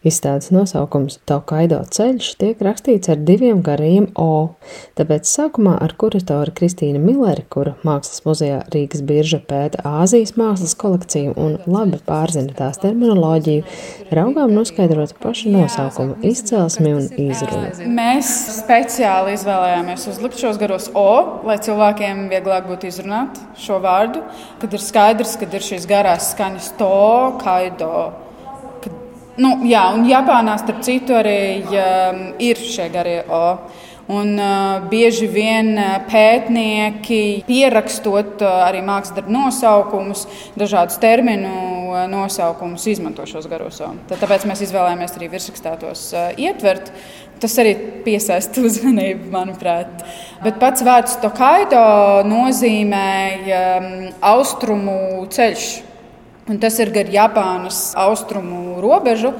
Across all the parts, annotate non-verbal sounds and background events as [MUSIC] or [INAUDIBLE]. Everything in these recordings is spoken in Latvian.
Izstādes nosaukums Tokaido ceļš tiek rakstīts ar diviem garajiem O, tāpēc sākumā ar kuratoru Kristīnu Milleri, kura Mākslas muzejā Rīgas birža pēta Āzijas mākslas kolekciju un labi pārzina tās terminoloģiju, raugām noskaidrot pašu nosaukumu, izcelsmi un izrunu. Mēs speciāli izvēlējāmies uzlikt šos garos O, lai cilvēkiem vieglāk būtu izrunāt šo vārdu, kad ir skaidrs, ka ir šīs garās skaņas to, kaido. Nu, jā, un Japānā, starp citu, arī um, ir šie garie O. Un, uh, bieži vien uh, pētnieki, pierakstot uh, arī mākslas darbu nosaukumus, dažādus terminu uh, nosaukumus, izmanto šos garos. Tad, tāpēc mēs izvēlējāmies arī virsrakstā tos uh, ietvert. Tas arī piesaista [LAUGHS] uzmanību, manuprāt. Bet pats vārds Tokaido nozīmē um, austrumu ceļš. Un tas ir gar Japānas austrumu robežu.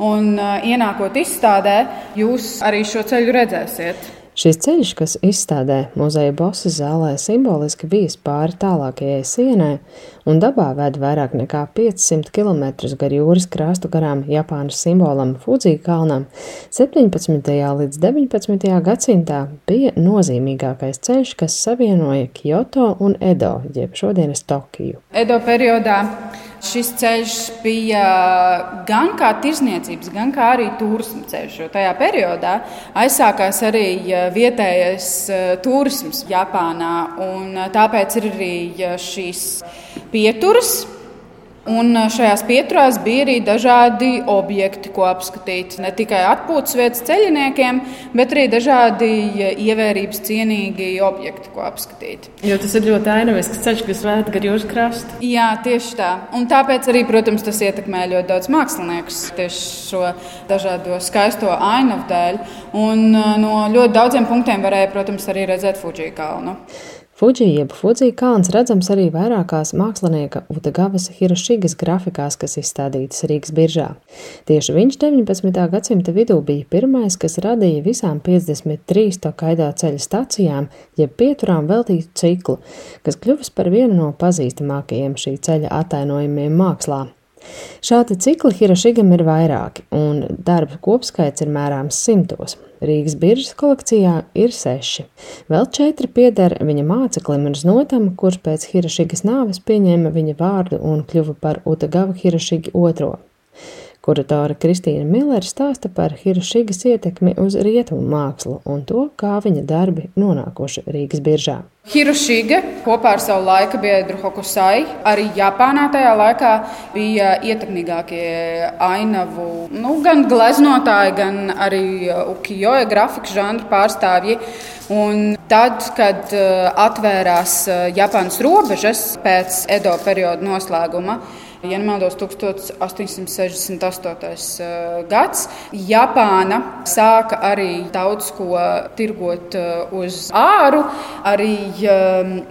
Un, uh, ienākot izstādē, jūs arī šo ceļu redzēsiet. Šis ceļš, kas izstādē muzeja bosas zālē, simboliski bijis pāri tālākajai sienai un dabā ved vairāk nekā 500 km gar jūras krāstu garām Japānas simbolam Fuji kalnam, 17. līdz 19. gadsimtā bija nozīmīgākais ceļš, kas savienoja Kyoto un Edo, jeb šodienas Tokiju. Edo periodā Šis ceļš bija gan kā tirzniecības, gan kā arī turisma ceļš. Tajā periodā aizsākās arī vietējais e, turisms Japānā. E, tāpēc ir arī šīs pieturas Un šajās pieturās bija arī dažādi objekti, ko apskatīt. Ne tikai atpūtas vietas ceļniekiem, bet arī dažādi ievērības cienīgi objekti, ko apskatīt. Jo tas ir ļoti ainavīgs ceļš, kas ved gar jūras krastu. Jā, tieši tā. Un tāpēc arī, protams, tas ietekmē ļoti daudz māksliniekus tieši šo dažādo skaisto ainavu dēļ. Un no ļoti daudziem punktiem varēja, protams, arī redzēt Fuji kalnu. Fuji jeb Fuji kalns redzams arī vairākās mākslinieka Utagavas Hirošigas grafikās, kas izstādītas Rīgas biržā. Tieši viņš 19. gadsimta vidū bija pirmais, kas radīja visām 53 Tokaido ceļa stacijām, jeb pieturām veltītu ciklu, kas kļuvis par vienu no pazīstamākajiem šī ceļa atainojumiem mākslā. Šādi cikli Hirošigam ir vairāki, un darba kopskaits ir mērāms simtos. Rīgas biržas kolekcijā ir seši. Vēl četri pieder viņa māceklim un znotam, kurš pēc Hirošigas nāves pieņēma viņa vārdu un kļuva par Utagavu Hirošigi otro. Kuratore Kristīna Millere stāsta par Hirošigas ietekmi uz rietumu mākslu un to, kā viņa darbi nonākuši Rīgas biržā. Hirošiga kopā ar savu laika biedru Hokusai arī Japānā tajā laikā bija ietekmīgākie ainavu, nu, gan gleznotāji, gan arī ukijoja grafikas žanra pārstāvji. Un tad, kad uh, atvērās uh, Japānas robežas pēc Edo perioda noslēguma, Ja nemaldos, 1868. Eh, gads. Japāna sāka arī daudz ko tirgot uz āru, arī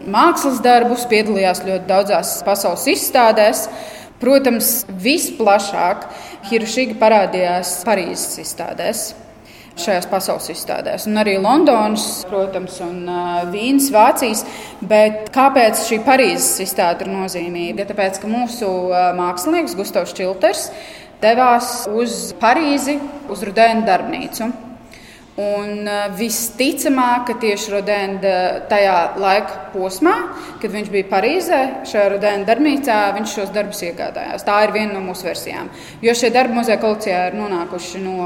mākslas darbus, piedalījās ļoti daudzās pasaules izstādēs. Protams, visplašāk Hirošiga parādījās Parīzes izstādēs šajās pasaules izstādēs. Un arī Londonas, protams, un uh, Vīnas, Vācijas. Bet kāpēc šī Parīzes izstāde ir nozīmīga? Tāpēc, ka mūsu uh, mākslinieks Gustavs Čilters devās uz Parīzi, uz Rudēnu darbnīcu. Un visticamāk, ka tieši Rodēna tajā laika posmā, kad viņš bija Parīzē, šajā Rodēna darbnīcā, viņš šos darbus iegādājās. Tā ir viena no mūsu versijām. Jo šie darbi muzeja kolekcijā ir nonākuši no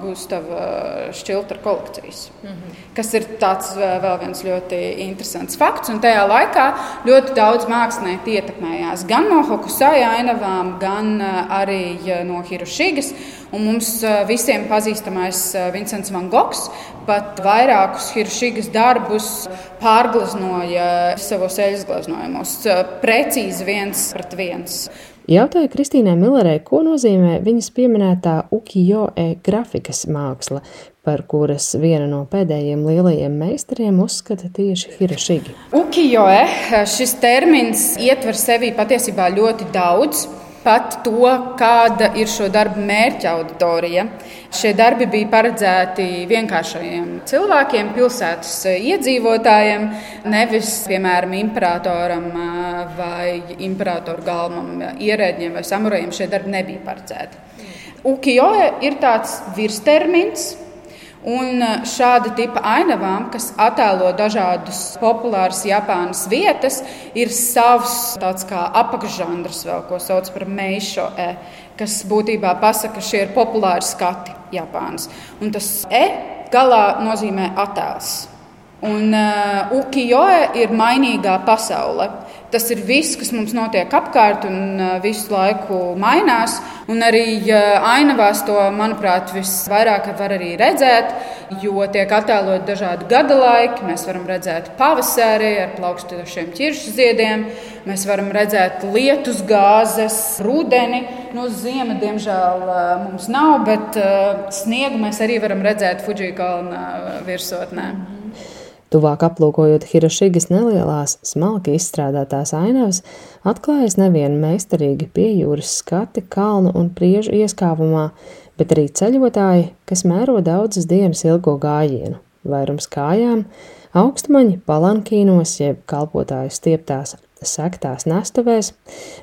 Gustavas Šķiltra kolekcijas. Mm -hmm. Kas ir tāds vēl viens ļoti interesants fakts. Un tajā laikā ļoti daudz mākslinieku ietekmējās gan no Hokusai ainavām, gan arī no Hirošigas. Un mums visiem pazīstamais Vincents Van Gogs pat vairākus Hiršigas darbus pārgleznoja savos eļas gleznojumos, precīzi viens pret viens. Jautāja Kristīnai Millerei, ko nozīmē viņas pieminētā ukijo-e grafikas māksla, par kuras viena no pēdējiem lielajiem meistariem uzskata tieši Hirošigi. Ukijo-e šis termins ietver sevī patiesībā ļoti daudz pat to, kāda ir šo darbu mērķa auditorija. Šie darbi bija paredzēti vienkāršajiem cilvēkiem, pilsētas iedzīvotājiem, nevis, piemēram, imperatoram vai imperatoru galvam, ierēģiem vai samurajiem. Šie darbi nebija paredzēti. Ukijoe ir tāds virstermins, Un šāda tipa ainavām, kas attēlo dažādus populārus Japānas vietas, ir savs tāds kā apakšžanrs, vēl, ko sauc par meisho, e, kas būtībā pasaka, ka šie ir populāri skati Japānas. Un tas e galā nozīmē attēls. Un uh, ukijoe ir mainīgā pasaule. Tas ir viss, kas mums notiek apkārt un visu laiku mainās. Un arī ainavās to, manuprāt, visvairāk var arī redzēt, jo tiek attēlot dažādi gada laiki. Mēs varam redzēt pavasari ar plaukstošiem ķiršu ziediem, mēs varam redzēt lietus gāzes, rudeni. Nu, ziema, diemžēl, mums nav, bet sniegu mēs arī varam redzēt Fudžija kalna virsotnē. Tuvāk aplūkojot Hirošigas nelielās, smalki izstrādātās ainavas, atklājas nevien meistarīgi piejūras skati kalnu un priežu ieskāvumā, bet arī ceļotāji, kas mēro daudzas dienas ilgo gājienu, vairums kājām, augstmaņi palankīnos jeb kalpotāju stieptās sektās nestuvēs,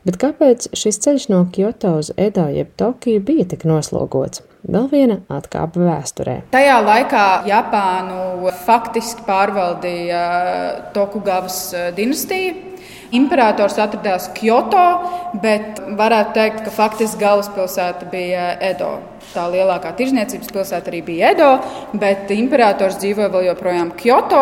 bet kāpēc šis ceļš no Kyoto uz Edo jeb Tokiju bija tik noslogots? Vēl viena atkāpe vēsturē. Tajā laikā Japānu faktiski pārvaldīja Tokugavas dinastija. Imperators atradās Kyoto, bet varētu teikt, ka faktiski galvaspilsēta bija Edo. Tā lielākā tirzniecības pilsēta arī bija Edo, bet imperators dzīvoja vēl joprojām Kyoto.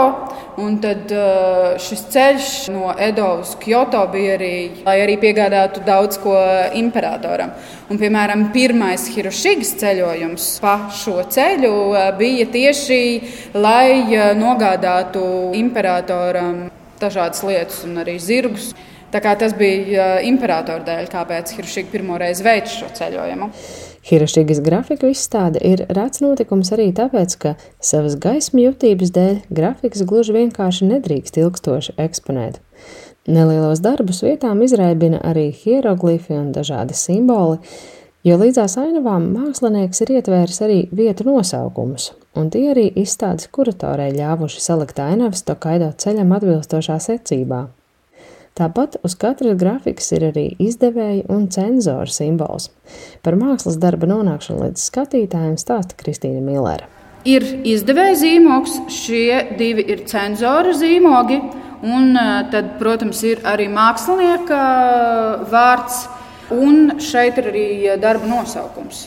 Tad uh, šis ceļš no Edo uz Kyoto bija arī, lai arī piegādātu daudz ko imperatoram. Un, piemēram, pirmais Hirošigas ceļojums pa šo ceļu uh, bija tieši, lai uh, nogādātu imperatoram dažādas lietas un arī zirgus. Tas bija imperatora dēļ, kāpēc Hirošiga pirmo reizi veica šo ceļojumu. Hirošigas grafiku izstāde ir rēts notikums arī tāpēc, ka savas gaismu jutības dēļ grafiks gluži vienkārši nedrīkst ilgstoši eksponēt. Nelielos darbus vietām izraibina arī hieroglifi un dažādi simboli, jo līdzās ainavām mākslinieks ir ietvēris arī vietu nosaukumus, un tie arī izstādes kuratorei ļāvuši salikt ainavas to kaido ceļam atbilstošā secībā. Tāpat uz katras grafikas ir arī izdevēja un cenzora simbols. Par mākslas darba nonākšanu līdz skatītājiem stāsta Kristīna Millera. Ir izdevēja zīmogs, šie divi ir cenzora zīmogi, un eh, tad, protams, ir arī mākslinieka eh, vārds, un šeit ir arī darba nosaukums.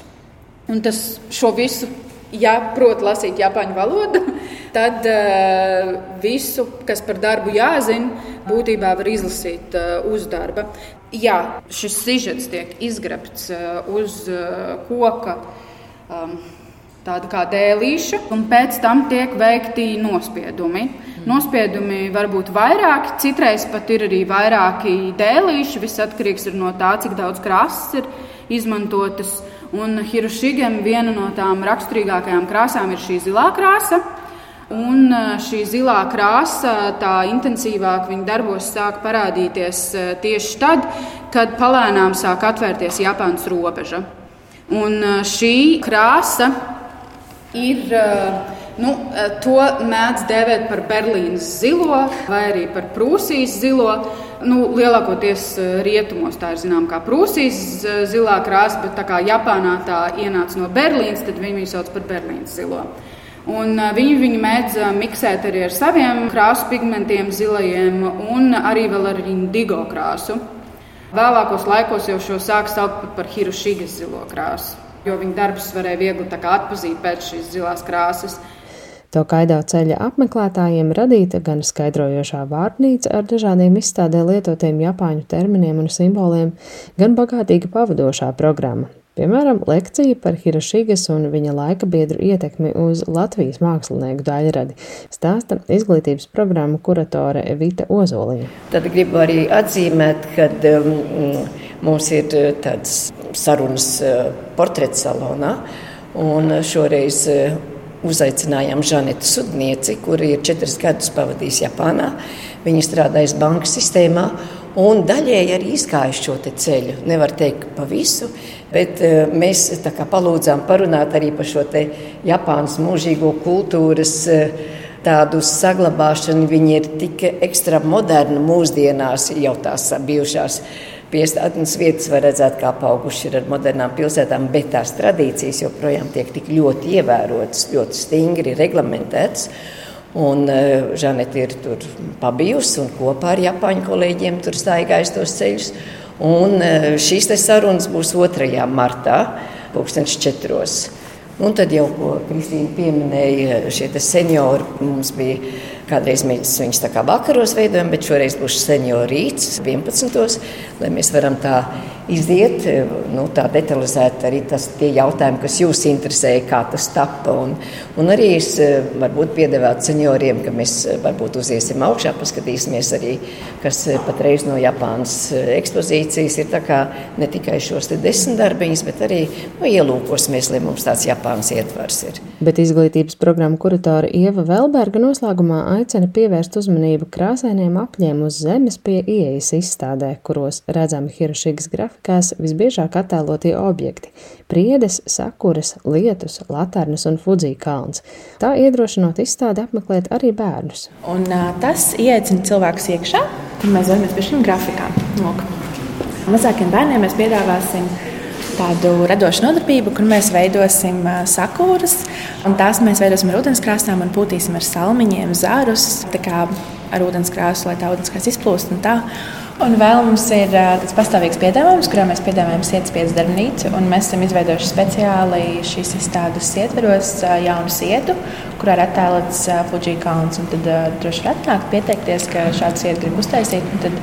Un tas šo visu ja prot lasīt japāņu valodu, [LAUGHS] tad uh, visu, kas par darbu jāzina, būtībā var izlasīt uh, uz darba. Jā, šis sižets tiek izgrebts uh, uz koka. Um, Tāda kā dēlīša, un pēc tam tiek veikti nospiedumi. Nospiedumi var būt vairāki, citreiz pat ir arī vairāki dēlīši. Viss atkarīgs no tā, cik daudz krāsas ir izmantotas. Un Hirošigam viena no tām raksturīgākajām krāsām ir šī zilā krāsa. Un e, šī zilā krāsa, tā intensīvāk viņa darbos sāk parādīties e, tieši tad, kad palēnām sāk atvērties Japānas robeža. Un e, šī krāsa ir, nu, to mēdz dēvēt par Berlīnas zilo vai arī par Prūsijas zilo. Nu, lielākoties eh, rietumos tā ir zināma kā Prūsijas eh, zilā krāsa, bet tā kā Japānā tā ienāca no Berlīnas, tad viņi viņu sauc par Berlīnas zilo. Un eh, viņi viņu mēdz miksēt arī ar saviem krāsu pigmentiem, zilajiem, un arī ar indigo krāsu. Vēlākos laikos jau šo sāk saukt par Hirošigas zilo krāsu, jo viņa darbus varēja viegli atpazīt pēc šīs zilās krāsas. To kaidā ceļa apmeklētājiem radīta gan skaidrojošā vārnīca ar dažādiem izstādē lietotiem japāņu terminiem un simboliem, gan bagātīga pavadošā programma. Piemēram, lekcija par Hirošigas un viņa laika biedru ietekmi uz Latvijas mākslinieku daļradi stāsta izglītības programmu kuratore Vita Ozoliņa. Tad gribu arī atzīmēt, ka um, mums ir uh, tāds sarunas uh, portrets salonā, un šoreiz uh, uzaicinājām Žanetu Sudnieci, kur ir četrus gadus pavadījusi Japānā. Viņa strādājas banku sistēmā un daļēji arī izgājuši šo ceļu. Nevar teikt pa visu, bet uh, mēs palūdzām parunāt arī par šo Japānas mūžīgo kultūras. Uh, tādu saglabāšanu. Viņi ir tik ekstra moderni mūsdienās, jau tās bijušās Piestādnes vietas var redzēt, kā auguši ir ar modernām pilsētām, bet tās tradīcijas joprojām tiek tik ļoti ievērotas, ļoti stingri reglamentētas. Un uh, Žanete ir tur pabijusi un kopā ar Japāņu kolēģiem tur staigājis tos ceļus. Un uh, šīs sarunas būs 2. martā, 2004. Un tad jau, ko Kristīna pieminēja, šie seniori mums bija Kādreiz mēs viņus tā kā vakaros veidojam, bet šoreiz būs senioru rīts 11. lai mēs varam tā iziet, nu, tā detalizēt arī tas tie jautājumi, kas jūs interesē, kā tas tapa. Un, un arī es varbūt piedāvātu senioriem, ka mēs varbūt uziesim augšā, paskatīsimies arī, kas patreiz no Japānas ekspozīcijas ir tā kā ne tikai šos desmit darbiņus, bet arī nu, ielūkosimies, lai mums tāds Japānas ietvars ir. Bet izglītības programmu kuratora Ieva Velberga noslēgumā aicina pievērst uzmanību krāsainiem apļiem uz zemes pie ieejas izstādē, kuros redzami Hirošigas grafikās visbiežāk attēlotie objekti - priedes, sakuras, lietus, laternas un Fudzī kalns. Tā iedrošinot izstādi apmeklēt arī bērnus. Un, tas ieaicina cilvēkus iekšā, un mēs dodamies pie šīm grafikām. Lūk. Mazākiem bērniem mēs piedāvāsim tādu radošu nodarbību, kur mēs veidosim sakūras. Tās mēs veidosim ar ūdenskrāsām un pūtīsim ar salmiņiem, zārus, ar ūdenskrāsu, lai tā ūdenskrāsa izplūst. Un tā. Un vēl mums ir tāds pastāvīgs piedāvājums, kurā mēs piedāvājam sietas piecu darbnīcu. Mēs esam izveidojuši speciāli šīs izstādes ietveros jaunu sietu, kurā ir attēlots Fuji kalns. Tad droši var atnākt, pieteikties, ka šādu sietu grib uztaisīt. Tad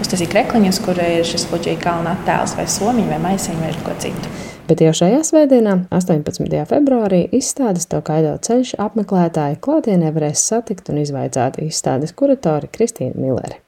uztaisīt krekliņus, kur ir šis Fuji kalna attēls vai somiņa vai maisiņa vai ko citu. Bet jau šajā svētdienā, 18. februārī, izstādes to kaido ceļš apmeklētāji klātienē varēs satikt un izvaicāt izstādes kuratori Kristīnu Milleri.